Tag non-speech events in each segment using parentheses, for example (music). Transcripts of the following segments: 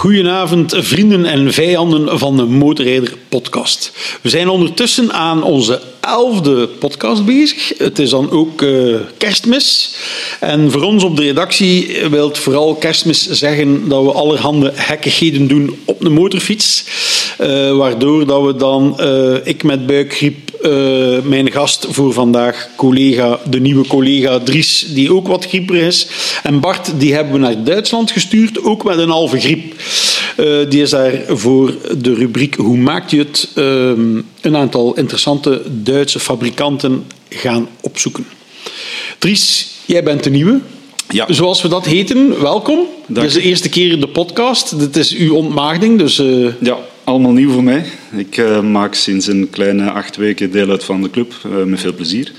Goedenavond, vrienden en vijanden van de Motorrijder podcast. We zijn ondertussen aan onze elfde podcast bezig. Het is dan ook uh, kerstmis. En voor ons op de redactie wil vooral kerstmis zeggen dat we allerhande gekkigheden doen op de motorfiets. Uh, waardoor dat we dan, uh, ik met buikgriep, mijn gast voor vandaag, collega, de nieuwe collega Dries, die ook wat grieperig is. En Bart, die hebben we naar Duitsland gestuurd, ook met een halve griep. die is daar voor de rubriek Hoe maakt je het? Ehm, een aantal interessante Duitse fabrikanten gaan opzoeken. Dries, jij bent de nieuwe. Ja. Zoals we dat heten, welkom. Dit is de eerste keer in de podcast. Dit is uw ontmaagding. Dus, uh... Ja, allemaal nieuw voor mij. Ik uh, maak sinds een kleine acht weken deel uit van de club, uh, met veel plezier.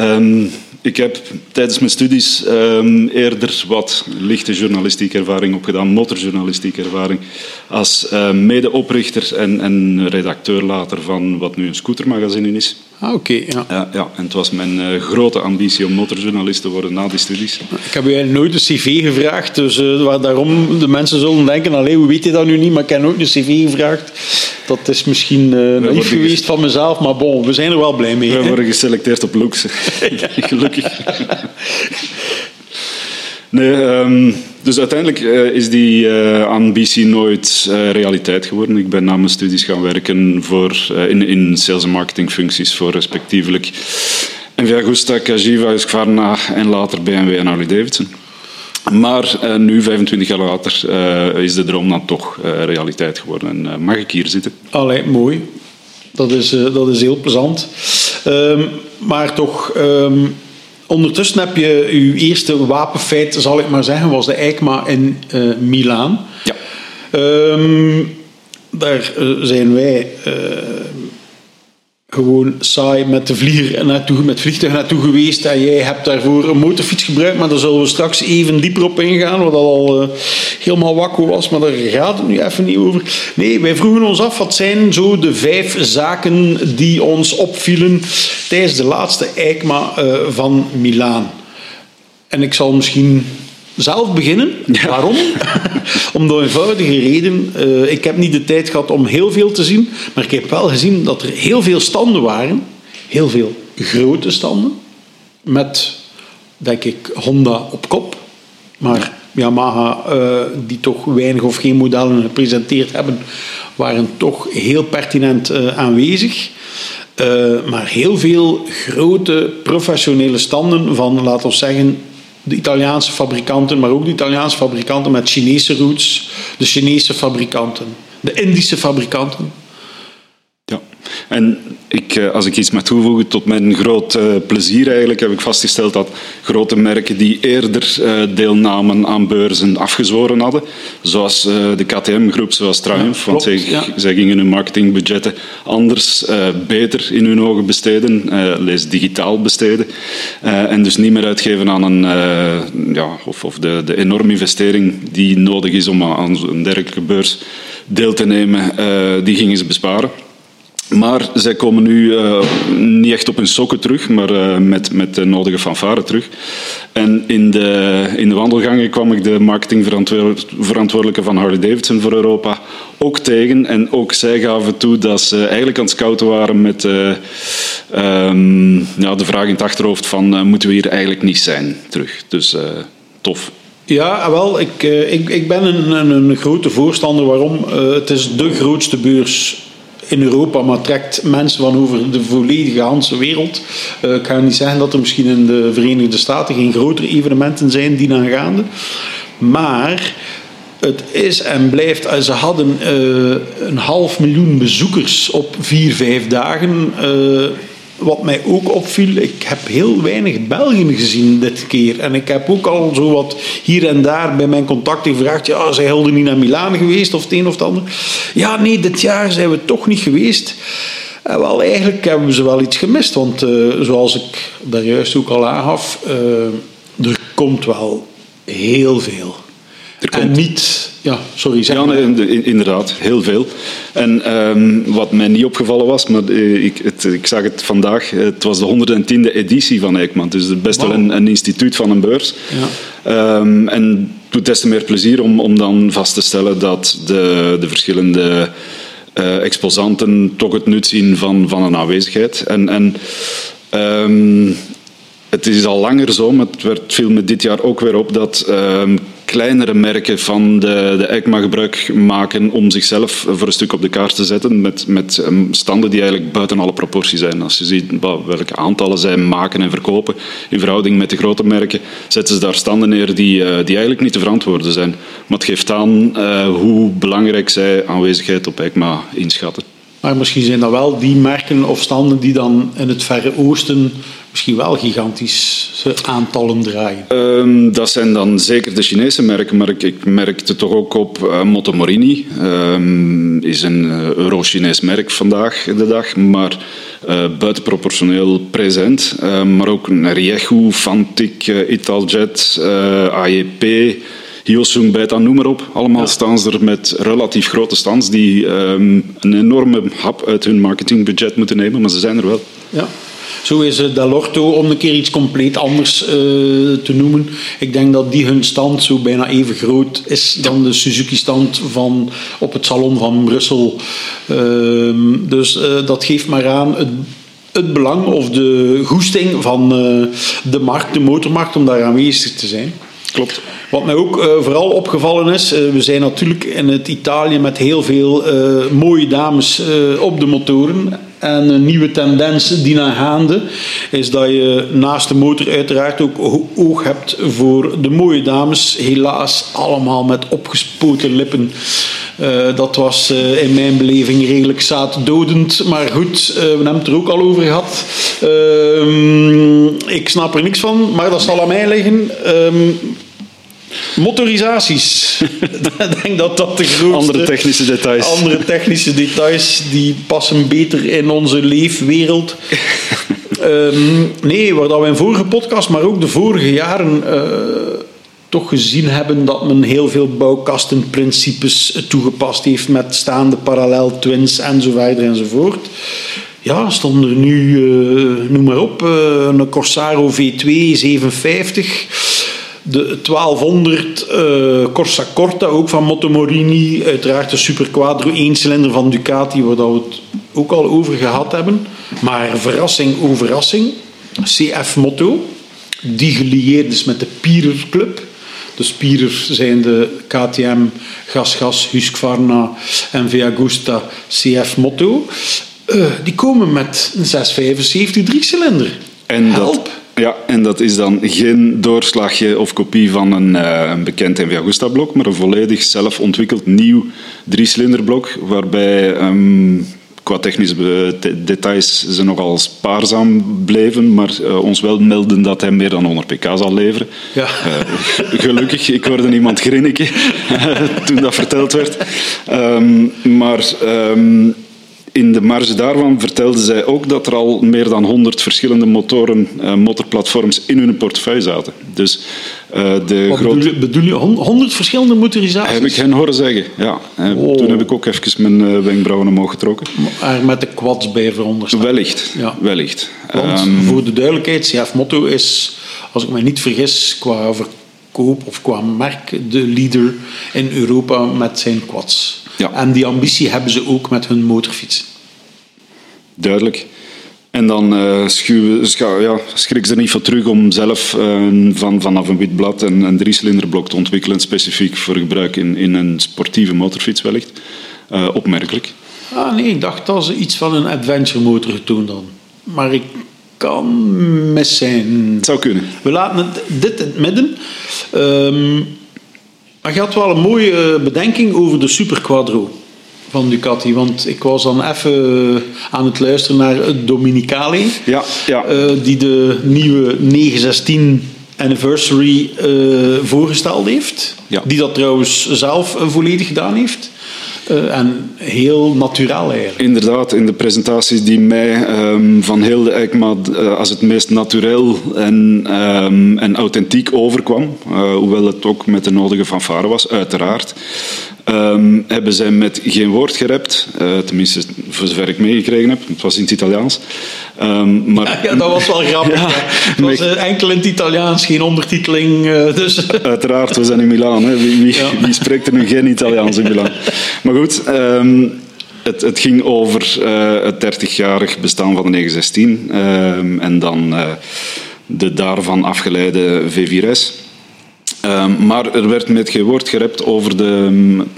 Um, ik heb tijdens mijn studies um, eerder wat lichte journalistieke ervaring opgedaan, motorjournalistieke ervaring, als uh, medeoprichter en, en redacteur later van wat nu een scootermagazine is. Ah, oké. Okay, ja. Ja, ja. En het was mijn uh, grote ambitie om motorjournalist te worden na die studies. Ik heb u nooit een cv gevraagd, dus uh, waar daarom de mensen zullen denken, allee, hoe weet je dat nu niet, maar ik heb nooit een cv gevraagd. Dat is misschien uh, naïef geweest van mezelf, maar bon, we zijn er wel blij mee. We worden geselecteerd op looks. (laughs) Gelukkig. (laughs) Nee, um, dus uiteindelijk uh, is die uh, ambitie nooit uh, realiteit geworden. Ik ben na mijn studies gaan werken voor, in, in sales- en marketingfuncties voor respectievelijk NVA Gusta, Cagiva, Husqvarna en later BMW en Harley Davidson. Maar nu, 25 jaar later, is de droom dan toch realiteit geworden en mag ik hier zitten. Allee, mooi. Dat is, dat is heel plezant. Um, maar toch... Um Ondertussen heb je je eerste wapenfeit, zal ik maar zeggen, was de EICMA in uh, Milaan. Ja. Um, daar uh, zijn wij uh, gewoon saai met de vlieger naartoe, met vliegtuig naartoe geweest. En jij hebt daarvoor een motorfiets gebruikt, maar daar zullen we straks even dieper op ingaan, wat al uh, helemaal wakko was. Maar daar gaat het nu even niet over. Nee, wij vroegen ons af, wat zijn zo de vijf zaken die ons opvielen tijdens de laatste EICMA uh, van Milaan? En ik zal misschien zelf beginnen. Ja. Waarom? (laughs) om de eenvoudige reden. Uh, ik heb niet de tijd gehad om heel veel te zien, maar ik heb wel gezien dat er heel veel standen waren. Heel veel grote standen. Met, denk ik, Honda op kop. Maar Yamaha, uh, die toch weinig of geen modellen gepresenteerd hebben, waren toch heel pertinent uh, aanwezig. maar heel veel grote professionele standen van, laten we zeggen, de Italiaanse fabrikanten, maar ook de Italiaanse fabrikanten met Chinese roots, de Chinese fabrikanten, de Indische fabrikanten. En ik, als ik iets mag toevoegen, tot mijn groot uh, plezier eigenlijk, heb ik vastgesteld dat grote merken die eerder uh, deelnamen aan beurzen afgezworen hadden, zoals uh, de KTM-groep, zoals Triumph, ja, want zij, ja. zij, gingen hun marketingbudgetten anders, beter in hun ogen besteden, lees digitaal besteden, en dus niet meer uitgeven aan een, ja, of, of de, de enorme investering die nodig is om aan een dergelijke beurs deel te nemen, die gingen ze besparen. Maar zij komen nu uh, niet echt op hun sokken terug, maar uh, met, met de nodige fanfare terug. En in de, in de wandelgangen kwam ik de marketingverantwoordelijke van Harley Davidson voor Europa ook tegen. En ook zij gaven toe dat ze eigenlijk aan het scouten waren met uh, um, ja, de vraag in het achterhoofd van moeten we hier eigenlijk niet zijn terug. Dus tof. Ja, wel, ik, ik, ik ben een, een, een grote voorstander. Waarom? het is de grootste beurs in Europa, maar trekt mensen van over de volledige Hanse wereld. Uh, ik ga niet zeggen dat er misschien in de Verenigde Staten geen grotere evenementen zijn die aangaande. Maar het is en blijft. Ze hadden uh, een half miljoen bezoekers op vier, vijf dagen. Wat mij ook opviel, ik heb heel weinig Belgen gezien dit keer. En ik heb ook al zo wat hier en daar bij mijn contacten gevraagd: ja, zijn helden niet naar Milaan geweest of het een of het ander? Ja, nee, dit jaar zijn we toch niet geweest. En wel, eigenlijk hebben we ze wel iets gemist. Want uh, zoals ik daar juist ook al aangaf, uh, er komt wel heel veel. Er komt... En niet... Ja, sorry, zeg ja, maar. nee, inderdaad, heel veel. En um, wat mij niet opgevallen was, maar uh, ik, het, ik, zag het vandaag, het was de 110e editie van Eijkman. Dus best wel een, een, instituut van een beurs. Ja. Um, en doet des te meer plezier om, om dan vast te stellen dat de, de verschillende uh, exposanten toch het nut zien van, van een aanwezigheid. En, en um, het is al langer zo, maar het werd, viel me dit jaar ook weer op dat um, kleinere merken van de, de ECMA gebruik maken om zichzelf voor een stuk op de kaart te zetten met, met ehm, standen die eigenlijk buiten alle proportie zijn. Als je ziet welke aantallen zij maken en verkopen in verhouding met de grote merken, zetten ze daar standen neer die, uh, die eigenlijk niet te verantwoorden zijn. Maar het geeft aan uh, hoe belangrijk zij aanwezigheid op ECMA inschatten. Maar misschien zijn dat wel die merken of standen die dan in het Verre Oosten misschien wel gigantische aantallen draaien. Um, dat zijn dan zeker de Chinese merken, maar ik, ik merkte toch ook op uh, Moto Morini. Um, is een uh, Euro-Chinees merk vandaag de dag, maar uh, buitenproportioneel present. Uh, maar ook Rieju, Fantic, Italjet, AEP. Hyosung, Beta, noem maar op. Allemaal ja. staan ze er met relatief grote stands die um, een enorme hap uit hun marketingbudget moeten nemen, maar ze zijn er wel. Ja. Zo is Delorto, om een keer iets compleet anders uh, te noemen. Ik denk dat die hun stand zo bijna even groot is dan de Suzuki-stand van, op het salon van Brussel. Uh, dus uh, dat geeft maar aan het, het belang of de goesting van de markt, de motormarkt, om daar aanwezig te zijn. Klopt. Wat mij ook uh, vooral opgevallen is, uh, we zijn natuurlijk in het Italië met heel veel uh, mooie dames op de motoren. En een nieuwe tendens die naar gaande is dat je naast de motor uiteraard ook oog hebt voor de mooie dames. Helaas allemaal met opgespoten lippen. Uh, dat was uh, in mijn beleving redelijk zaaddodend. Maar goed, uh, we hebben het er ook al over gehad. Ehm, ik snap er niks van, maar dat zal aan mij liggen. Motorisaties. (laughs) Ik denk dat dat de grootste... Andere technische details. Andere technische details die passen beter in onze leefwereld. um, nee, waar dat we in vorige podcast, maar ook de vorige jaren... Uh, toch gezien hebben dat men heel veel bouwkastenprincipes toegepast heeft met staande parallel twins en zo verder enzovoort. Ja, stonden er nu, uh, noem maar op, uh, een Corsaro V2 750 de 1200 uh, Corsa Corta, ook van Moto Morini. Uiteraard de Super Quadro 1-cilinder van Ducati, waar we het ook al over gehad hebben. Maar verrassing over verrassing. CF Moto, die gelieerd is met de Pierer Club. De Spierer zijn de KTM, GasGas, Husqvarna en Via Gusta CF Moto. Uh, die komen met een 675 drie-cilinder. En Help. Dat ja, en dat is dan geen doorslagje of kopie van een, uh, een bekend NV Agusta blok, maar een volledig zelf ontwikkeld nieuw driecylinderblok, waarbij um, qua technische details ze nogal spaarzaam bleven, maar uh, ons wel melden dat hij meer dan 100 pk zal leveren. Ja. Uh, gelukkig, ik hoorde iemand grinniken (laughs) toen dat verteld werd. Um, maar... Um, in de marge daarvan vertelden zij ook dat er al meer dan 100 verschillende motoren, uh, motorplatforms in hun portefeuille zaten. Dus uh, de Wat grote... bedoel, je, bedoel je 100 verschillende motorisaties? Heb ik hen horen zeggen, ja. Oh. Toen heb ik ook even mijn uh, wenkbrauwen omhoog getrokken. Maar met de quads bij verondersteld? Wellicht, ja. wellicht. Want um, voor de duidelijkheid, CF Motto is, als ik me niet vergis, qua verkoop of qua merk de leader in Europa met zijn quads. Ja. En die ambitie hebben ze ook met hun motorfiets. Duidelijk. En dan uh, schuw, ja, schrik ze er niet voor terug om zelf uh, van, vanaf een wit blad een, een driecylinderblok te ontwikkelen, specifiek voor gebruik in, in een sportieve motorfiets wellicht. Uh, opmerkelijk. Ah nee, ik dacht dat ze iets van een adventure motor getoond dan. Maar ik kan mis zijn. Het zou kunnen. We laten het, dit in het midden. Um, maar je had wel een mooie bedenking over de Super Quadro van Ducati. Want ik was dan even aan het luisteren naar Dominicali. Ja, ja. Uh, die de nieuwe 916 anniversary voorgesteld heeft. Ja. Die dat trouwens zelf volledig gedaan heeft. Uh, en heel naturaal eigenlijk. Inderdaad, in de presentaties die mij um, van heel de EICMA uh, als het meest natuurlijk en, um, en authentiek overkwam, uh, hoewel het ook met de nodige fanfare was, uiteraard. Ehm, hebben zij met geen woord gerept, uh, tenminste voor zover ik meegekregen heb. Het was in het Italiaans. Um, maar, ja, dat was wel grappig. ja, (laughs) het was uh, enkel in het Italiaans, geen ondertiteling. Uh, dus. (laughs) Uiteraard, we zijn in Milaan. Hè. Wie, wie, ja. wie, spreekt er nu geen Italiaans in Milaan? Maar goed, um, het, het, ging over het 30-jarig bestaan van de 916 en dan de daarvan afgeleide V4S. Um, maar er werd met geen woord gerept over de,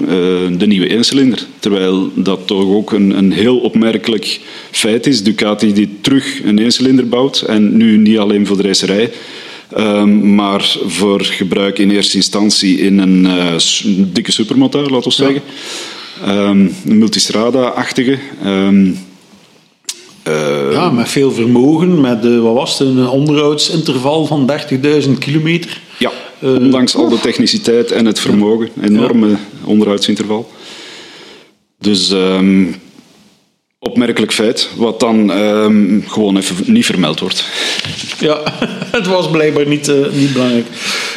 uh, de nieuwe eencilinder. Terwijl dat toch ook een, een heel opmerkelijk feit is. Ducati die terug een eencilinder bouwt. En nu niet alleen voor de racerij. Um, maar voor gebruik in eerste instantie in een uh, dikke supermotor, laten we zeggen. Ja. Um, een multistrada-achtige. Uh, ja, met veel vermogen, met wat was het, een onderhoudsinterval van 30.000 kilometer. Ja. Eh, Ondanks al de techniciteit en het vermogen. Enorme onderhoudsinterval. Dus um, opmerkelijk feit, wat dan um, gewoon even niet vermeld wordt. Ja, (laughs) het was blijkbaar niet, uh, niet belangrijk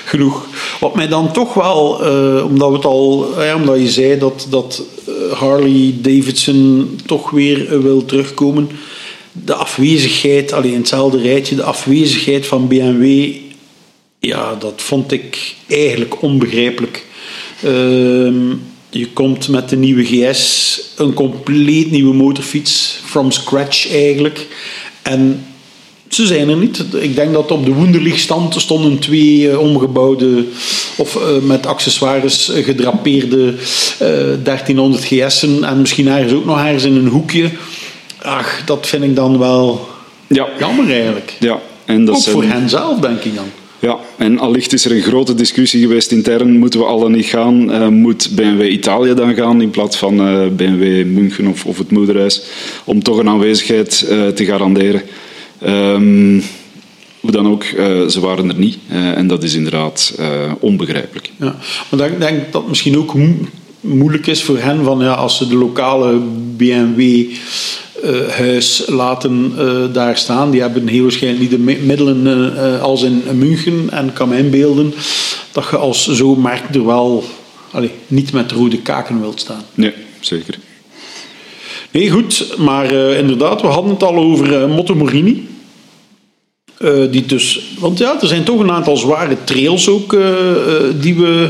genoeg. Wat mij dan toch wel, uh, omdat, we het al, uh, omdat je zei dat, dat Harley Davidson toch weer wil terugkomen. De afwezigheid, alleen hetzelfde rijtje, de afwezigheid van BMW ja, dat vond ik eigenlijk onbegrijpelijk. Ehm, je komt met de nieuwe GS, een compleet nieuwe motorfiets, from scratch eigenlijk. En ze zijn er niet. Ik denk dat op de Wunderlich-stand stonden twee uh, omgebouwde of uh, met accessoires gedrapeerde uh, 1300 GS'en en misschien ergens ook nog ergens in een hoekje. Ach, dat vind ik dan wel ja. jammer eigenlijk. Ja. En dat ook zijn... voor hen zelf, denk ik dan. Ja, en allicht is er een grote discussie geweest intern. Moeten we alle niet gaan? Uh, moet BMW Italië dan gaan in plaats van uh, eh, BMW München of, of het moederhuis? Om toch een aanwezigheid uh, te garanderen. Um, hoe dan ook, ze waren er niet. en dat is inderdaad onbegrijpelijk. Ja, maar ik denk dat misschien ook moeilijk is voor hen van ja, als ze de lokale BMW uh, huis laten uh, daar staan. Die hebben heel waarschijnlijk niet de middelen uh, als in München. En kan me inbeelden dat je als zo'n merk er wel niet met rode kaken wilt staan. Nee, zeker. Nee, goed. Maar inderdaad, we hadden het al over Motto Morini. die dus, want ja, er zijn toch een aantal zware trails ook die we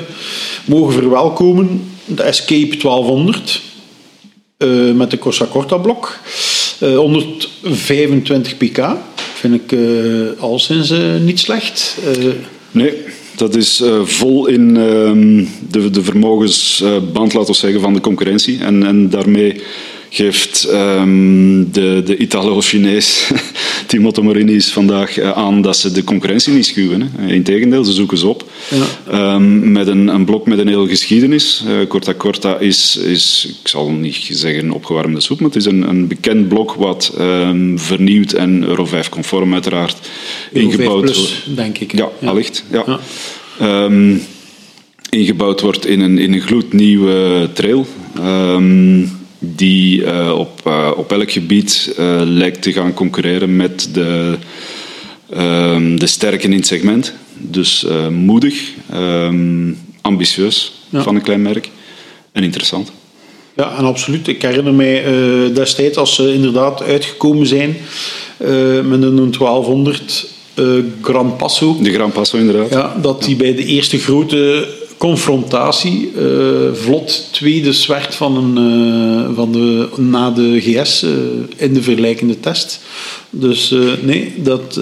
mogen verwelkomen. De Escape 1200 uh, met de Corsa Corta blok. Uh, 125 pk vind ik uh, al sinds niet slecht. nee, dat is vol in ehm, de, de vermogensband, laten we zeggen, van de concurrentie. En, en daarmee geeft um, de, de Italo-Chinees (laughs) Timo Morini is vandaag eh, aan dat ze de concurrentie niet schuwen. Hè. Integendeel, ze zoeken ze op. Ja. Um, met een, een, blok met een hele geschiedenis. Uh, Corta Corta is, is, ik zal niet zeggen opgewarmde soep, maar het is een, een bekend blok wat um, vernieuwd en Euro 5 conform uiteraard Euro ingebouwd plus, denk ik. Ja, ja. allicht. Ja. ja. Ingebouwd wordt in een, in een gloednieuwe trail. Um, die uh, op, uh, op elk gebied uh, lijkt te gaan concurreren met de, ehm, de sterken in het segment. Dus moedig, um, ambitieus ja. van een klein merk en interessant. Ja, en absoluut. Ik herinner mij destijds als ze inderdaad uitgekomen zijn met een 1200 Gran Passo. De Gran Passo, inderdaad. Ja, dat die bij de eerste grote confrontatie. Uh, vlot tweede zwart van, een, uh, van de, na de GS uh, eh, in de vergelijkende test. Dus nee, dat,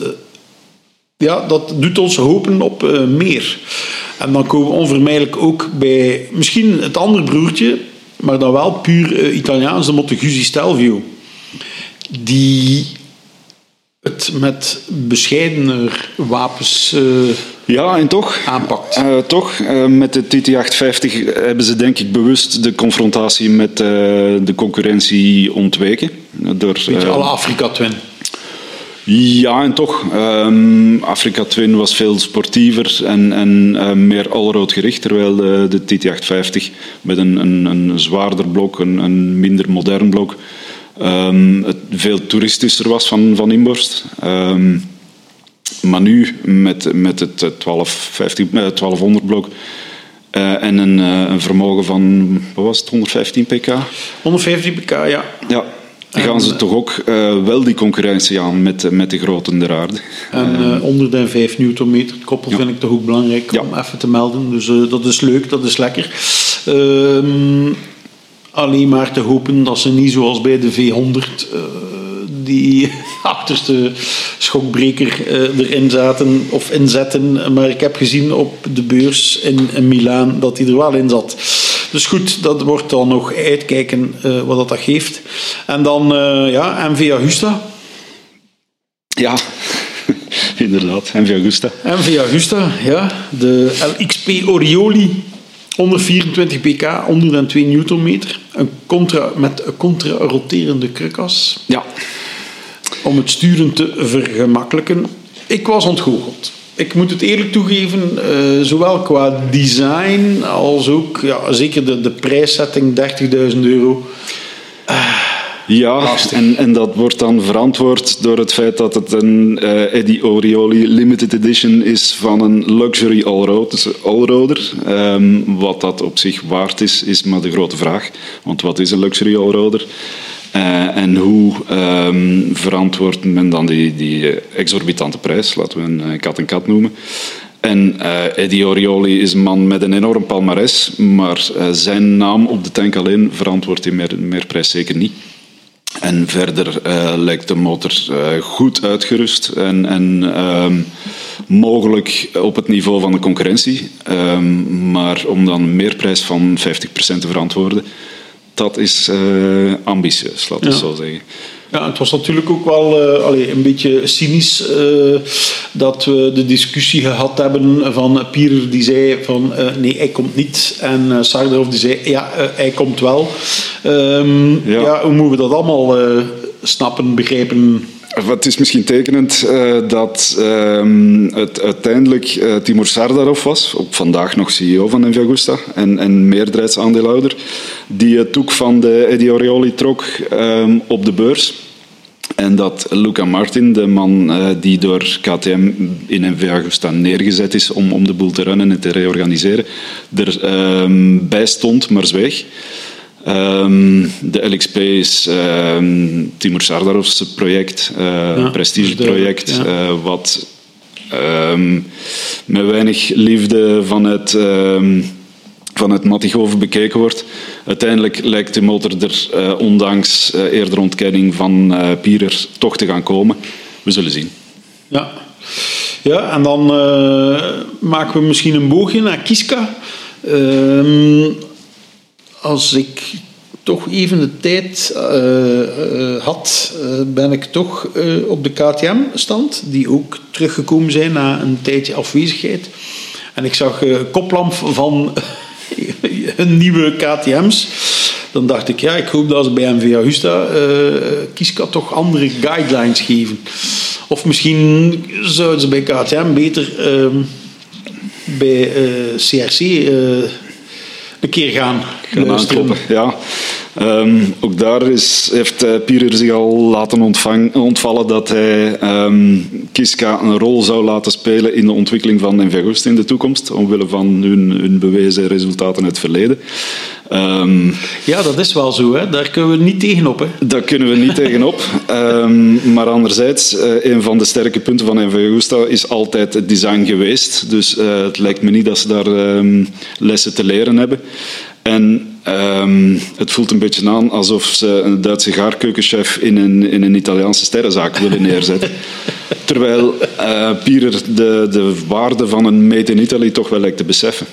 ja, dat doet ons hopen op meer. En dan komen we onvermijdelijk ook bij misschien het andere broertje, maar dan wel puur Italiaans, de Stelvio. Die het met bescheidener wapens ja, en toch, aanpakt. Uh, toch, uh, met de TT850 hebben ze denk ik bewust de confrontatie met uh, de concurrentie ontweken. Door, Beetje alle Afrika Twin. Ja, en toch. Um, Afrika Twin was veel sportiever en, en meer allroad gericht, terwijl de, de TT850 met een, een, een zwaarder blok, een, een minder modern blok, um, het veel toeristischer was van, van inborst. Um, maar nu, met, met het 12, 15, 1200 blok, Uh, en een, uh, een, vermogen van, wat was het, 115 pk? 115 pk, ja. Ja, dan gaan ze toch ook uh, wel die concurrentie aan met, met de grote der aarde. En 105 newtonmeter, het koppel ja. vind ik toch ook belangrijk om even te melden. Dus dat is leuk, dat is lekker. Ehm, alleen maar te hopen dat ze niet zoals bij de V100 die (laughs) achterste schokbreker uh, erin zaten of inzetten. Maar ik heb gezien op de beurs in, in Milaan dat hij er wel in zat. Dus goed, dat wordt dan nog uitkijken uh, wat dat, dat geeft. En dan uh, ja, MV Augusta. Ja, (laughs) inderdaad, MV Augusta. MV Augusta, ja. De LXP Orioli 124 pk, 102 newtonmeter. Een contra, met een contra-roterende krukas. Ja om het sturen te vergemakkelijken. Ik was ontgoocheld. Ik moet het eerlijk toegeven, uh, zowel qua design als ook ja, zeker de, de prijszetting 30.000 euro. Uh, ja, en, en dat wordt dan verantwoord door het feit dat het een uh, Eddie Orioli limited edition is van een luxury allroader. Um, wat dat op zich waard is, is maar de grote vraag. Want wat is een luxury allroader? Uh, en hoe um, verantwoordt men dan die, die exorbitante prijs, laten we een kat en kat noemen. En Eddie Orioli is een man met een enorm palmares, maar zijn naam op de tank alleen verantwoordt die meer, meerprijs zeker niet. En verder lijkt de motor goed uitgerust en, en um, mogelijk op het niveau van de concurrentie. Um, maar om dan een meerprijs van 50% te verantwoorden, dat is uh, ambitieus, laten we ja. zo zeggen. Ja, het was natuurlijk ook wel uh, allee, een beetje cynisch uh, dat we de discussie gehad hebben van Pierre die zei van uh, nee, hij komt niet. En uh, Sardarov die zei ja, hij komt wel. Um, ja. ja. hoe moeten we dat allemaal snappen, begrijpen? Het is misschien tekenend uh, dat um, het uiteindelijk uh, Timur Sardarov was, op vandaag nog CEO van Enviagusta en, en meerderheidsaandeelhouder, die het toek van de Eddie Orioli trok um, op de beurs. En dat Luca Martin, de man uh, die door KTM in Enviagusta neergezet is om, om de boel te runnen en te reorganiseren, erbij bij stond, maar zweeg. Um, de LXP is um, Timur Sardarovs project, uh, ja, prestigeproject, ja. uh, wat um, met weinig liefde vanuit, vanuit Mattighoven bekeken wordt. Uiteindelijk lijkt de motor er, uh, ondanks eerder ontkenning van Pierer, toch te gaan komen. We zullen zien. Ja, ja en dan maken we misschien een boogje naar Kiska als ik toch even de tijd uh, uh, had, uh, ben ik toch op de KTM-stand, die ook teruggekomen zijn na een tijdje afwezigheid. En ik zag koplamp van (laughs) hun nieuwe KTM's. Dan dacht ik, ja, ik hoop dat ze bij MV Augusta Kiska toch andere guidelines geven. Of misschien zouden ze bij KTM beter ehm, bij CRC een keer gaan aankloppen. Ja. Um, ook daar is, heeft uh, Pierer zich al laten ontvang, ontvallen dat hij um, Kiska een rol zou laten spelen in de ontwikkeling van Envergust in de toekomst, omwille van hun, hun bewezen resultaten in het verleden. Um, ja, dat is wel zo. Hè. Daar kunnen we niet tegenop. Hè. Daar kunnen we niet tegenop. Um, maar anderzijds, uh, een van de sterke punten van Envergusta is altijd het design geweest. Dus uh, het lijkt me niet dat ze daar um, lessen te leren hebben. En um, het voelt een beetje aan alsof ze een Duitse gaarkeukenchef in een, in een Italiaanse sterrenzaak willen (laughs) neerzetten. Terwijl uh, Pierer de, de waarde van een Made in Italy toch wel lijkt te beseffen.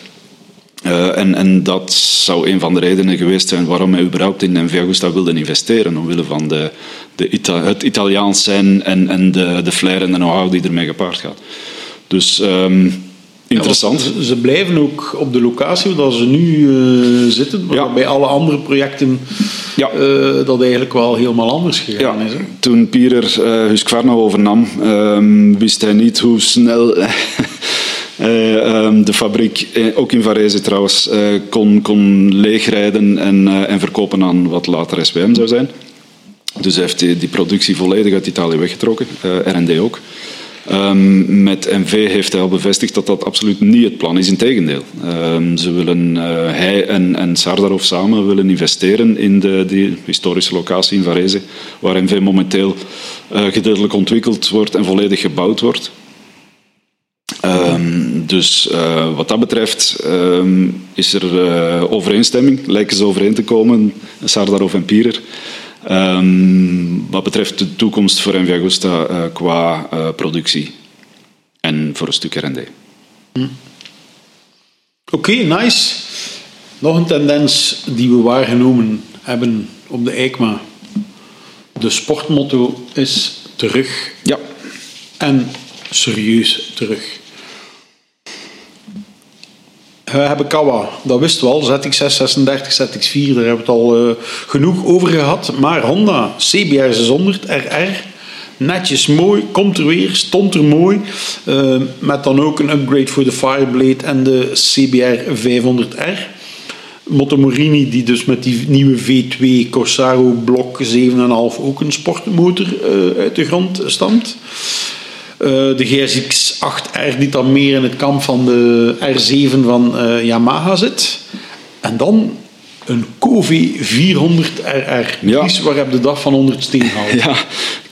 Uh, en, en, dat zou een van de redenen geweest zijn waarom hij überhaupt in Nviagusta wilde investeren. Omwille van de, de Ita het Italiaans zijn en, en de, de flair en de know-how die ermee gepaard gaat. Dus um, interessant. Ja, ze blijven ook op de locatie waar ze nu uh, zitten. Ja. Bij alle andere projecten ja. uh, dat eigenlijk wel helemaal anders gegaan is. Hè? Toen Pierer uh, Husqvarna overnam, um, wist hij niet hoe snel... Um, (laughs) de fabriek, ook in Varese trouwens, kon, kon leegrijden en, en verkopen aan wat later SWM zou zijn. Dus hij heeft die, die productie volledig uit Italië weggetrokken, R&D ook. Ehm, met MV heeft hij al bevestigd dat dat absoluut niet het plan is. Integendeel. Um, ze willen, uh, hij en, en Sardarov samen willen investeren in de, die historische locatie in Varese, waar MV momenteel uh, gedeeltelijk ontwikkeld wordt en volledig gebouwd wordt. Um, dus uh, wat dat betreft is er overeenstemming, lijken ze overeen te komen, Sardarov en Pierer. Um, wat betreft de toekomst voor Envia Gusta uh, qua productie en voor een stuk R&D. Hm. Oké, okay, nice. Nog een tendens die we waargenomen hebben op de EICMA. De sportmotto is terug. Ja. En serieus terug. We hebben Kawa, dat wisten we al. ZX6, 36, ZX4, daar hebben we het al uh, genoeg over gehad. Maar Honda CBR 600 RR, netjes mooi, komt er weer, stond er mooi. Uh, met dan ook een upgrade voor de Fireblade en de CBR 500R. Motomorini, die dus met die nieuwe V2 Corsaro blok 7,5 ook een sportmotor uh, uit de grond stamt. Uh, de GSX 8R die dan meer in het kamp van de R7 van uh, Yamaha zit. En dan een Cove 400RR. Ja. waar heb je dat van 100 steen gehaald? (laughs) Ja,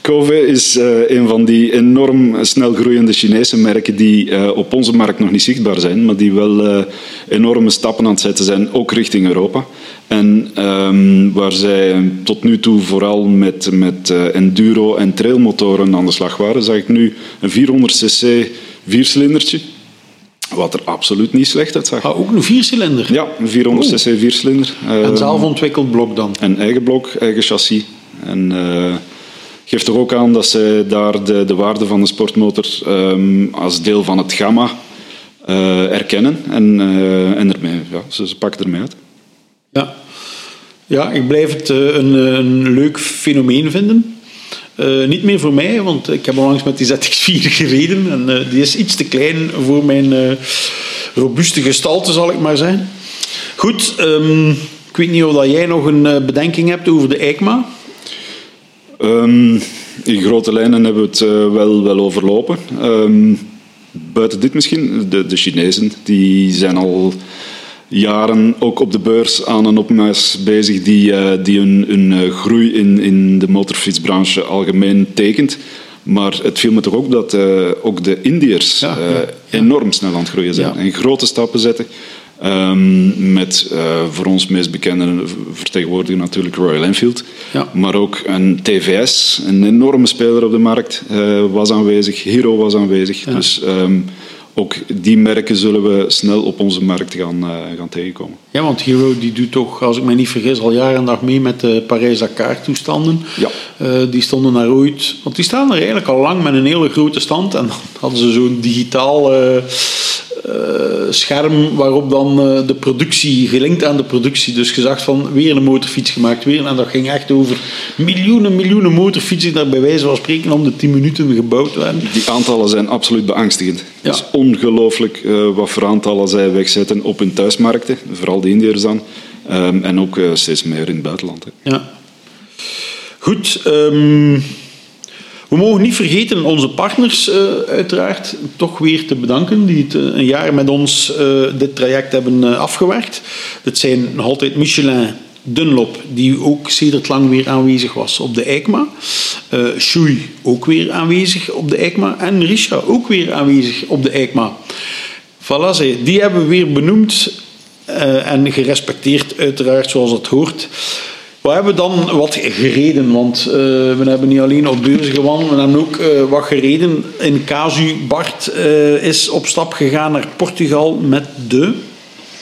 Cove is uh, een van die enorm snel groeiende Chinese merken die uh, op onze markt nog niet zichtbaar zijn, maar die wel uh, enorme stappen aan het zetten zijn, ook richting Europa. En um, waar zij tot nu toe vooral met, met enduro- en trailmotoren aan de slag waren, zag ik nu een 400cc viercilindertje. Wat er absoluut niet slecht uitzag. Ah, ook een viercilinder? Ja, een 400cc viercilinder. En zelf ontwikkeld blok dan? Een eigen blok, eigen chassis. En geeft toch ook aan dat zij daar de, de waarde van de sportmotor um, als deel van het gamma uh, erkennen. En, uh, en ermee, ja, ze, ze pakken ermee uit. Ja, ja ik blijf het uh, een, een leuk fenomeen vinden. Uh, niet meer voor mij, want ik heb onlangs met die ZX4 (laughs) gereden en die is iets te klein voor mijn robuuste gestalte, zal ik maar zeggen. Goed, um, ik weet niet of dat jij nog een bedenking hebt over de EICMA. Um, in grote lijnen hebben we het wel, wel overlopen. Um, buiten dit misschien, de, de Chinezen die zijn al jaren ook op de beurs aan een opmars bezig die, uh, die een, een uh, groei in, in de motorfietsbranche algemeen tekent. Maar het viel me toch ook dat uh, ook de Indiërs ja, ja, ja. enorm snel aan het groeien zijn en grote stappen zetten. Um, met uh, voor ons meest bekende vertegenwoordiger natuurlijk Royal Enfield. Ja. Maar ook een TVS, een enorme speler op de markt, uh, was aanwezig. Hero was aanwezig. Ja. Dus um, ook die merken zullen we snel op onze markt gaan, uh, gaan tegenkomen. Ja, want Hero die doet toch, als ik me niet vergis, al jaren en dag mee met de Parijs-Dakar toestanden. Ja. Uh, die stonden daar ooit, want die staan er eigenlijk al lang met een hele grote stand. En dan hadden ze zo'n digitaal uh, scherm waarop dan de productie, gelinkt aan de productie, dus gezegd van weer een motorfiets gemaakt, weer. En dat ging echt over miljoenen, miljoenen motorfietsen die daar bij wijze van spreken om de 10 minuten gebouwd werden. Die aantallen zijn absoluut beangstigend. Ja. Het is ongelooflijk uh, wat voor aantallen zij wegzetten op hun thuismarkten, vooral de Indiërs dan, um, en ook uh, steeds meer in het buitenland. Hè. Ja. Goed, um, we mogen niet vergeten onze partners uh, uiteraard toch weer te bedanken die het een jaar met ons dit traject hebben afgewerkt. Dat zijn nog altijd Michelin, Dunlop, die ook sedert lang weer aanwezig was op de EICMA. Uh, ook weer aanwezig op de EICMA. En Risha ook weer aanwezig op de EICMA. Voilà, die hebben we weer benoemd en gerespecteerd, uiteraard, zoals het hoort. We hebben dan wat gereden, want uh, we hebben niet alleen op beurzen gewandeld, we hebben ook uh, wat gereden. In casu, Bart uh, is op stap gegaan naar Portugal met de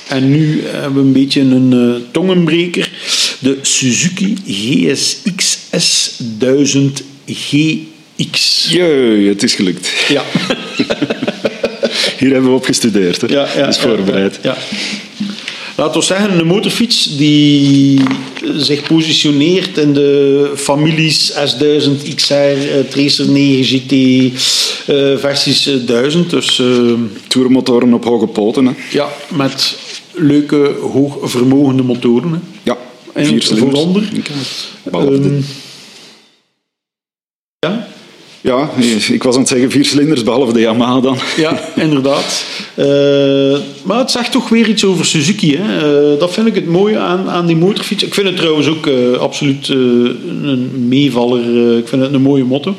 en nu hebben we een beetje een tongenbreker. De Suzuki GSX S1000 GX. Jee, het is gelukt. Ja. (laughs) Hier hebben we op gestudeerd. Hè? Ja, ja, is voorbereid. Ja, ja. Laten we zeggen, een motorfiets die zich positioneert in de families S1000 XR, uh, Tracer 9 GT, uh, versies 1000. Dus, uh, Tourmotoren op hoge poten. Hè? Ja, met leuke, hoogvermogende motoren. Hè. Ja, en vier cilinders. Vooronder. Um, ja. Ja, ik was aan het zeggen vier cilinders, behalve de Yamaha dan. Ja, inderdaad. Uh, (laughs) maar het zegt toch weer iets over Suzuki. Hè? Uh, dat vind ik het mooie aan, aan die motorfiets. Ik vind het trouwens ook uh, absoluut een meevaller. ik vind het een mooie motto.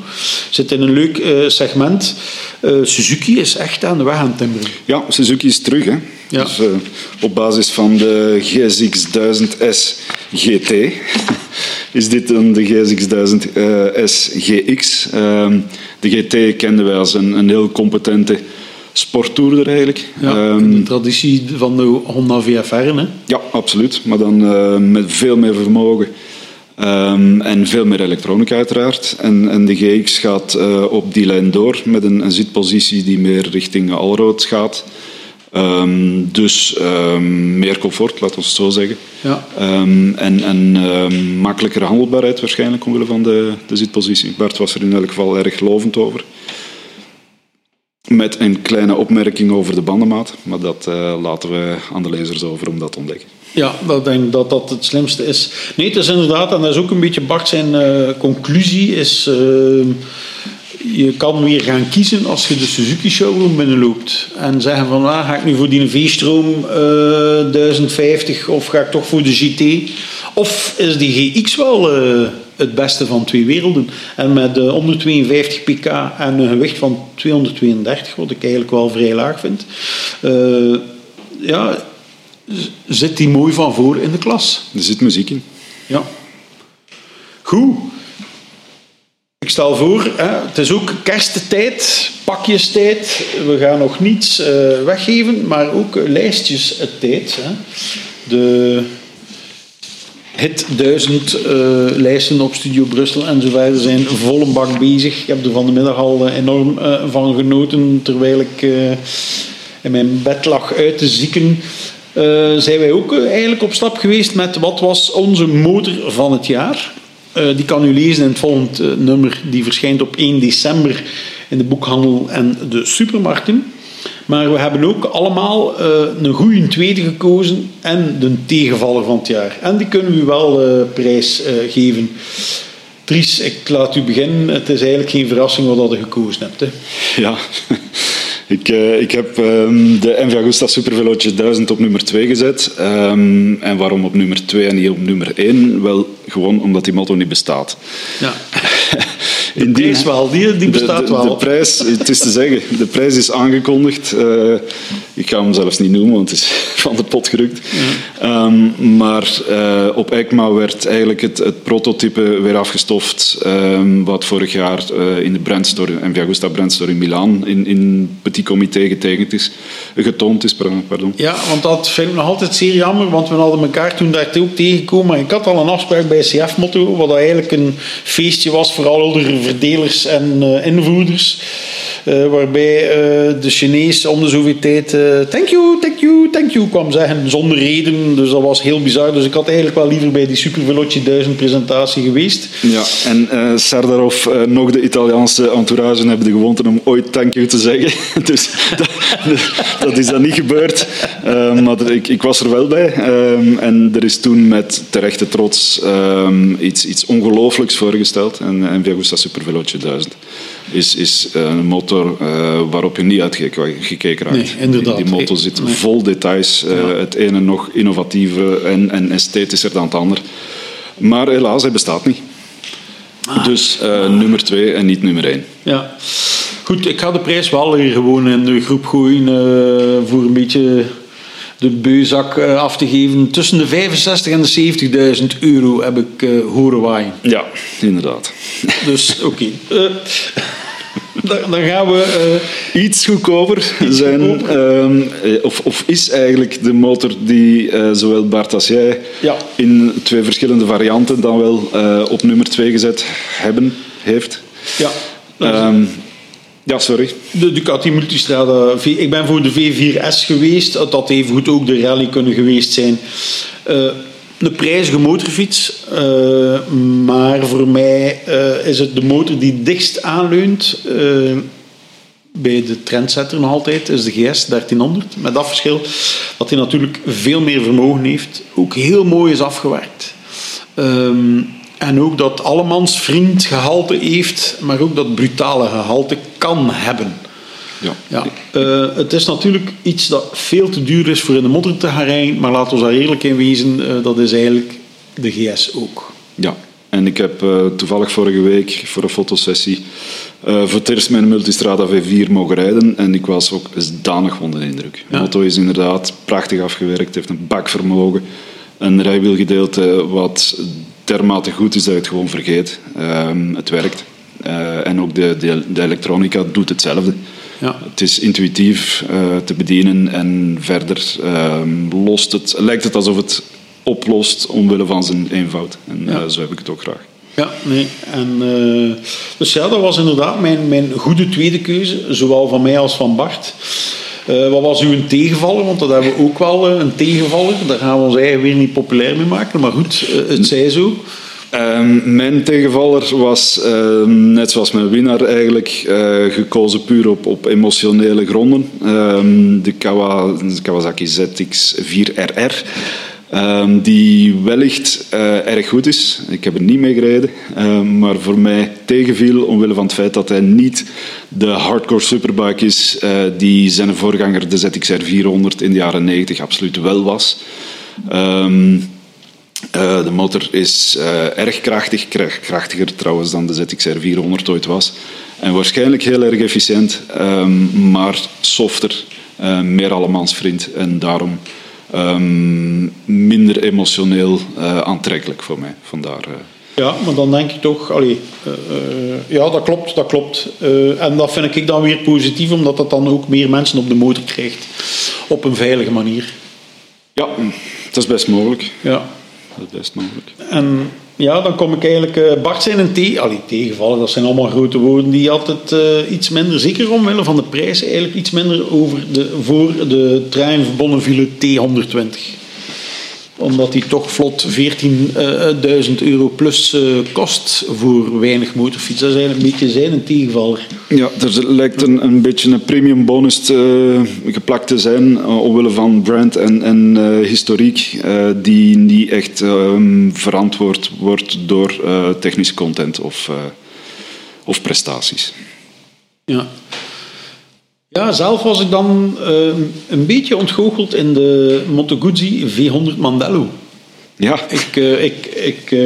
Zit in een leuk segment. Suzuki is echt aan de weg aan het timmeren. Ja, Suzuki is terug. Hè? Ja. Dus, op basis van de GSX-1000S GT is dit dan de GSX-1000 SGX. Ehm, de GT kenden wij als een, een heel competente sporttoerder eigenlijk. Ja, um, de traditie van de Honda VFR, hè? Ja, absoluut. Maar dan uh, met veel meer vermogen. Um, en veel meer elektronica uiteraard. En, en de GX gaat uh, op die lijn door met een, een zitpositie die meer richting Allroad gaat. Um, dus um, meer comfort, laten we het zo zeggen. Ja. Um, en en makkelijkere handelbaarheid waarschijnlijk omwille van de, de zitpositie. Bart was er in elk geval erg lovend over. Met een kleine opmerking over de bandenmaat, maar dat uh, laten we aan de lezers over om dat te ontdekken. Ja, ik denk dat dat het slimste is. Nee, het is inderdaad, en dat is ook een beetje Bart zijn uh, conclusie, is uh, je kan weer gaan kiezen als je de Suzuki showroom binnenloopt en zeggen van ah, ga ik nu voor die V-stroom 1050 of ga ik toch voor de GT? Of is die GX wel het beste van twee werelden. En met uh, 152 pk en een gewicht van 232, wat ik eigenlijk wel vrij laag vind, uh, ja, zit die mooi van voor in de klas. Er zit muziek in. Ja. Goed. Ik stel voor, hè, het is ook kersttijd, pakjestijd. We gaan nog niets uh, weggeven, maar ook lijstjes tijd. Hè. De hit 1000 uh, lijsten op Studio Brussel en zo zijn volle bak bezig. Ik heb er van de middag al uh, enorm van genoten terwijl ik in mijn bed lag uit te zieken. zijn wij ook eigenlijk op stap geweest met wat was onze motor van het jaar. Die kan u lezen in het volgende nummer, die verschijnt op 1 december in de boekhandel en de supermarkten. Maar we hebben ook allemaal uh, een goede tweede gekozen en de tegenvaller van het jaar. En die kunnen we wel prijs geven. Tries, ik laat u beginnen. Het is eigenlijk geen verrassing wat je gekozen hebt. Hè. Ja, ik, ik heb um, de MV Agusta Supervelootje 1000 op nummer 2 gezet. Um, en waarom op nummer 2 en niet op nummer 1? Wel gewoon omdat die motto niet bestaat. Ja. (laughs) De prijs wel, die, die bestaat de, wel. De prijs, het is te zeggen, de prijs is aangekondigd. Uh, ik ga hem zelfs niet noemen, want het is (laughs) van de pot gerukt. Ja. Um, maar uh, op ECMA werd eigenlijk het, het prototype weer afgestoft, um, wat vorig jaar uh, in de Brandstore, MV Agusta Brandstore in Milaan, in, in petit comité getekend is, getoond is. Pardon. Ja, want dat vind ik nog altijd zeer jammer, want we hadden elkaar toen daar ook tegengekomen. Ik had al een afspraak bij CF Motto, wat eigenlijk een feestje was voor al de verdelers en uh, invoerders. Uh, waarbij uh, de Chinees om de tijd thank you, thank you, thank you kwam zeggen zonder reden. Dus dat was heel bizar. Dus ik had eigenlijk wel liever bij die Super Veloce 1000 presentatie geweest. Ja, en Sardarov, nog de Italiaanse entourage hebben de gewoonte om ooit thank you te zeggen. (laughs) dus dat, dat, is dan niet gebeurd. maar ik, ik, was er wel bij. Um, en er is toen met terechte trots um, iets, iets ongelooflijks voorgesteld. En, en Viagusta Super Veloce 1000 is, is een motor uh, waarop je niet uitgekeken raakt. Nee. Die, die motor zit nee. vol details. Uh, ja. Het ene nog innovatiever en, en esthetischer dan het ander. Maar helaas, hij bestaat niet. Ah. Dus uh, ah. nummer 2 en niet nummer 1. Ja. Goed, ik ga de prijs wel hier gewoon in de groep gooien voor een beetje de beuzak af te geven. Tussen de 65 en de 70.000 euro heb ik uh, horen waaien. Ja, inderdaad. Dus (laughs) oké. Okay. Uh, dan, dan, gaan we uh, iets goedkoper zijn. Um, of, of, is eigenlijk de motor die zowel Bart als jij ja. in twee verschillende varianten dan wel op nummer 2 gezet hebben, heeft. Ja. Um, ja, sorry. De Ducati Multistrada. Ik ben voor de V4S geweest. Dat had evengoed ook de rally kunnen geweest zijn. Uh, een prijzige motorfiets. Uh, maar voor mij uh, is het de motor die dichtst aanleunt. bij de trendsetter nog altijd is de GS 1300. Met dat verschil dat hij natuurlijk veel meer vermogen heeft. Ook heel mooi is afgewerkt. Um, En ook dat allemans vriend gehalte heeft, maar ook dat brutale gehalte kan hebben. Ja. Ja, eh, het is natuurlijk iets dat veel te duur is voor in de modder te gaan rijden, maar laten we daar eerlijk in wezen, eh, dat is eigenlijk de GS ook. Ja, en ik heb eh, toevallig vorige week voor een fotosessie voor het eerst mijn Multistrada V4 mogen rijden en ik was ook danig onder de indruk. De Ja. auto is inderdaad prachtig afgewerkt, heeft een bakvermogen, een rijwielgedeelte wat dermate goed is dat je het gewoon vergeet. Ehm, het werkt. Eh, en ook de, de, de elektronica doet hetzelfde. Ja. Het is intuïtief eh, te bedienen en verder ehm, lost het, lijkt het alsof het oplost omwille van zijn eenvoud. En Ja. eh, zo heb ik het ook graag. Ja, nee. En, dus ja, dat was inderdaad mijn, mijn goede tweede keuze, zowel van mij als van Bart. Eh, wat was uw tegenvaller? Want dat hebben we ook wel eh, een tegenvaller. Daar gaan we ons eigen weer niet populair mee maken. Maar goed, eh, het zij zo. Ehm, mijn tegenvaller was, ehm, net zoals mijn winnaar eigenlijk, gekozen puur op, op emotionele gronden. Ehm, de Kawasaki ZX4RR. Ehm, die wellicht eh, erg goed is. Ik heb er niet mee gereden. ehm, maar voor mij tegenviel omwille van het feit dat hij niet de hardcore superbike is eh, die zijn voorganger, de ZXR 400, in de jaren 90 absoluut wel was. Ehm, eh, de motor is erg krachtig, kra- krachtiger trouwens dan de ZXR 400 ooit was. En waarschijnlijk heel erg efficiënt, maar softer, meer allemansvriend en daarom ehm, minder emotioneel eh, aantrekkelijk voor mij. Vandaar, eh, Ja, maar dan denk ik toch, allee, eh, ja, dat klopt, dat klopt. En dat vind ik dan weer positief, omdat dat dan ook meer mensen op de motor krijgt. Op een veilige manier. ja, dat is best mogelijk. Ja. Dat is best mogelijk. En ja, dan kom ik eigenlijk... eh, Bart zijn een te allee, tegenvallen, dat zijn allemaal grote woorden. Die altijd eh, iets minder, zeker omwille van de prijs, eigenlijk iets minder over de, voor de Triumph Bonneville T120. Omdat die toch vlot 14.000 euro plus eh, kost voor weinig motorfiets. Dat is eigenlijk een beetje zijn een tegenvaller. Ja, er lijkt een, een beetje een premium bonus te, geplakt te zijn eh, omwille van brand en, en eh, historiek eh, die niet echt ehm, verantwoord wordt door eh, technische content of, eh, of prestaties. Ja. Ja, zelf was ik dan eh, een beetje ontgoocheld in de Moto Guzzi V100 Mandello. Ja, Ik, eh, ik, ik, eh,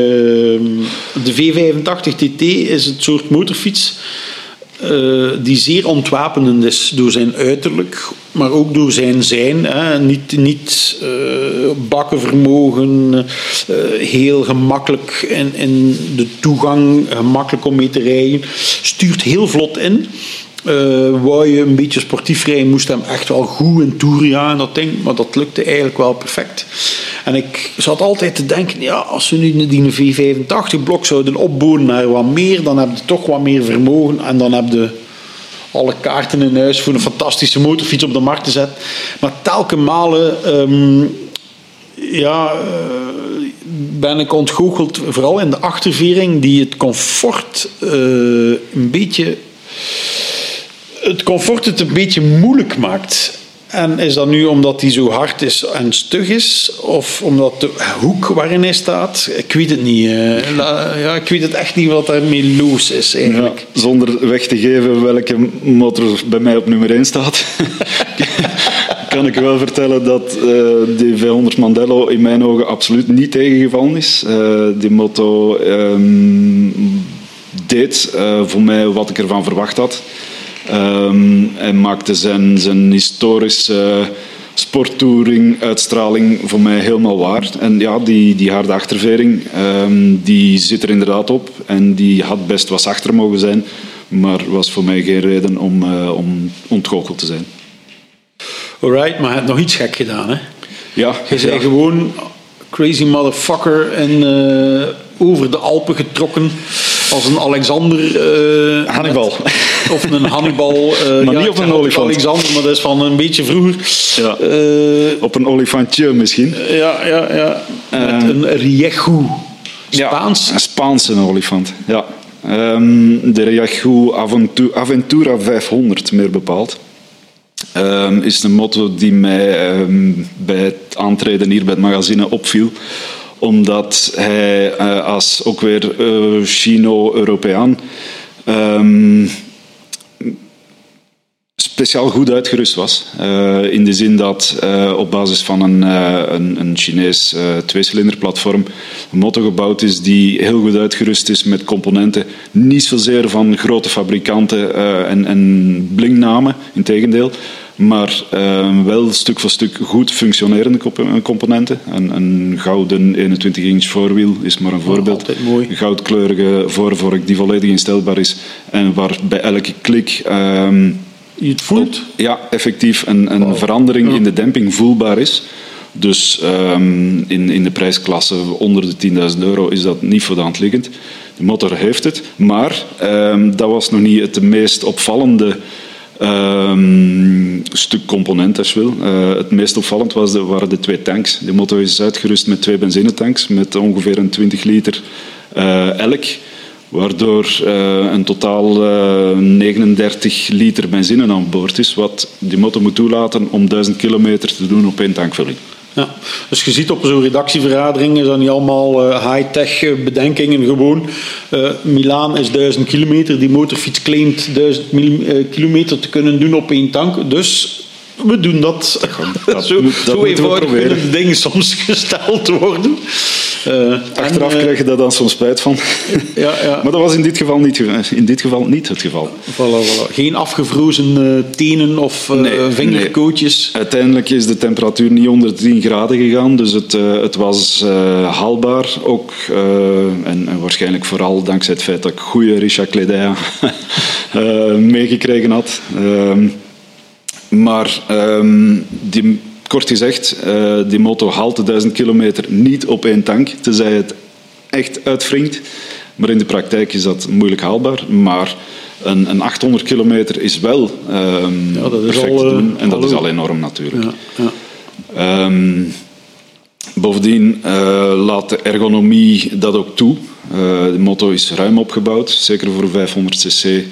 de V85 TT is het soort motorfiets die zeer ontwapenend is door zijn uiterlijk, maar ook door zijn zijn. Hè. Niet, niet bakkenvermogen, heel gemakkelijk in, in de toegang, gemakkelijk om mee te rijden. Stuurt heel vlot in. Eh wou je een beetje sportief rijden, moest hem echt wel goed in toer ja, dat ding. Maar dat lukte eigenlijk wel perfect. En ik zat altijd te denken, ja, als we nu die V85-blok zouden opbouwen naar wat meer, dan heb je toch wat meer vermogen. En dan heb je alle kaarten in huis voor een fantastische motorfiets op de markt te zetten. Maar telkens malen ehm, ja, eh, ben ik ontgoocheld, vooral in de achtervering, die het comfort eh, een beetje het comfort het een beetje moeilijk maakt. En is dat nu omdat hij zo hard is en stug is? Of omdat de hoek waarin hij staat? Ik weet het niet. eh. Ja, ik weet het echt niet wat daarmee los is ja, eigenlijk. zonder weg te geven welke motor bij mij op nummer 1 staat, (laughs) kan ik wel vertellen dat eh die V100 Mandello in mijn ogen absoluut niet tegengevallen is. Eh, die moto ehm, deed eh, voor mij wat ik ervan verwacht had. Ehm, en maakte zijn, zijn historische sporttouring uitstraling voor mij helemaal waar. En ja, die, die harde achtervering, ehm, die zit er inderdaad op. En die had best wat zachter mogen zijn. Maar was voor mij geen reden om, eh, om ontgoocheld te zijn. Alright, maar hij heeft nog iets gek gedaan. Hè? Ja, Je zei ja. gewoon crazy motherfucker en eh, over de Alpen getrokken als een Alexander. eh, Hannibal. Of een Hannibal. eh, Maar ja, niet op een olifant. Alexander, maar dat is van een beetje vroeger. Ja. Eh, op een olifantje misschien. ja, ja, ja. Met Eh, een Rieju. Spaans. Ja, een Spaanse olifant. Ja. Ehm, de Riachu Aventu- Aventura 500, meer bepaald. Ehm, is een motto die mij ehm, bij het aantreden hier bij het magazine opviel. omdat hij als ook weer Chino-Europeaan speciaal goed uitgerust was. Uh, in de zin dat uh, op basis van een, uh, een, een Chinees tweecilinderplatform een motor gebouwd is die heel goed uitgerust is met componenten niet zozeer van grote fabrikanten en, en blingnamen, in tegendeel, maar wel stuk voor stuk goed functionerende componenten. Een, een gouden 21-inch voorwiel is maar een voorbeeld. Altijd mooi. Goudkleurige voorvork die volledig instelbaar is en waar bij elke klik... Je het voelt? Ja, effectief een, een verandering in de demping voelbaar is. Dus um, in, in de prijsklasse onder de 10.000 euro is dat niet voor de hand liggend. De motor heeft het, maar um, dat was nog niet het meest opvallende um, stuk component, als je wil. Uh, het meest opvallend was de, waren de twee tanks. De motor is uitgerust met twee benzinetanks met ongeveer een 20 liter uh, elk waardoor uh, een totaal uh, eh, 39 liter benzine aan boord is, wat die motor moet toelaten om 1000 kilometer te doen op één tankvulling. Ja, dus je ziet op zo'n redactievergadering is dat niet allemaal uh, high-tech bedenkingen gewoon. Milaan is 1000 kilometer, die motorfiets claimt 1000 kilometer te kunnen doen op één tank, dus we doen dat. (laughs) dat zo moet, dat zo eenvoudig dingen soms (laughs) gesteld worden. Uh, Achteraf en, uh, krijg je daar dan soms spijt van. (laughs) Ja, ja. maar dat was in dit geval niet, in dit geval niet het geval. Voilà, voilà. Geen afgevrozen uh, tenen of nee, vingerkootjes. Nee. Uiteindelijk is de temperatuur niet onder 10 graden gegaan, dus het, het was haalbaar. Ook, en, en, waarschijnlijk vooral dankzij het feit dat ik goede Richard Cledea meegekregen had. Ehm, maar um, die, kort gezegd, uh, die motor haalt de 1000 kilometer niet op één tank, tenzij het echt uitwringt. Maar in de praktijk is dat moeilijk haalbaar. Maar een, een 800 kilometer is wel um, ja, dat is perfect al, te doen. En dat al, is al enorm natuurlijk. Ja, ja. Um, bovendien uh, laat de ergonomie dat ook toe. Uh, de motor is ruim opgebouwd, zeker voor 500 cc.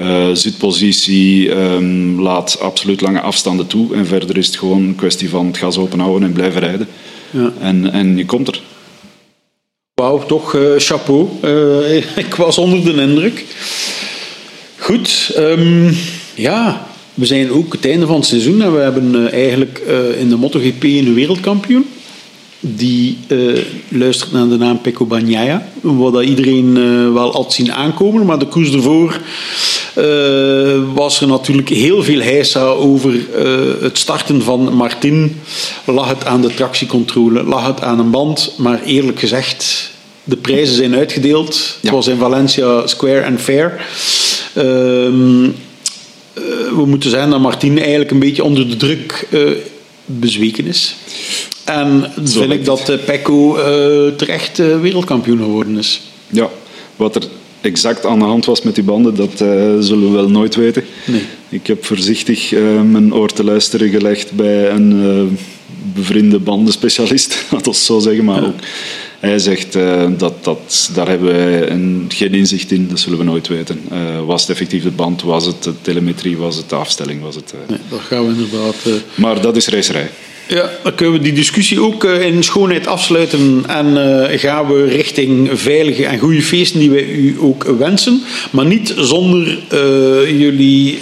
Uh, zitpositie um, laat absoluut lange afstanden toe. En verder is het gewoon een kwestie van het gas openhouden en blijven rijden. Ja. En, en je komt er. Wauw, toch uh, chapeau. (laughs) Uh, ik was onder de indruk. Goed, um, ja, we zijn ook het einde van het seizoen en we hebben eigenlijk in de MotoGP een wereldkampioen die uh, luistert naar de naam Pecco Bagnaia. Wat dat iedereen uh, wel had zien aankomen. Maar de koers ervoor was er natuurlijk heel veel heisa over het starten van Martin. Lag het aan de tractiecontrole, lag het aan een band. Maar eerlijk gezegd, de prijzen zijn uitgedeeld. Ja. Het was in Valencia Square and Fair. Ehm, we moeten zeggen dat Martin eigenlijk een beetje onder de druk bezweken is. En Zo vind ik dat Pecco uh, terecht uh, wereldkampioen geworden is. Ja, wat er exact aan de hand was met die banden, dat zullen we wel nooit weten. Nee. Ik heb voorzichtig mijn oor te luisteren gelegd bij een bevriende bandenspecialist, (laughs) laat ons zo zeggen, maar ja. ook hij zegt uh, dat, dat daar hebben wij een, geen inzicht in, dat zullen we nooit weten. Uh, was het effectief de band, was het de telemetrie, was het de afstelling? Was het, uh... nee, dat gaan we inderdaad. Maar dat is racerij. Ja, dan kunnen we die discussie ook in schoonheid afsluiten en gaan we richting veilige en goede feesten die wij u ook wensen. Maar niet zonder jullie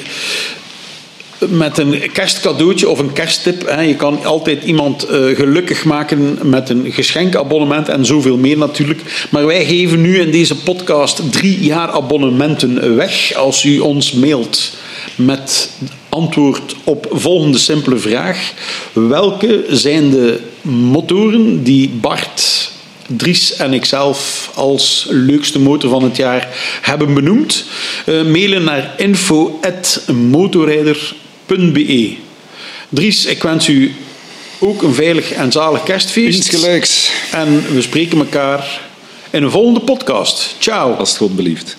met een kerstcadeautje of een kersttip. Hè. Je kan altijd iemand gelukkig maken met een geschenkabonnement en zoveel meer natuurlijk. Maar wij geven nu in deze podcast drie jaar abonnementen weg. Als u ons mailt met antwoord op volgende simpele vraag. Welke zijn de motoren die Bart Dries en ikzelf als leukste motor van het jaar hebben benoemd. Uh, mailen naar info.motorrijder.com Be. Dries, ik wens u ook een veilig en zalig kerstfeest. Insgelijks. En we spreken elkaar in een volgende podcast. Ciao. Als het God belieft.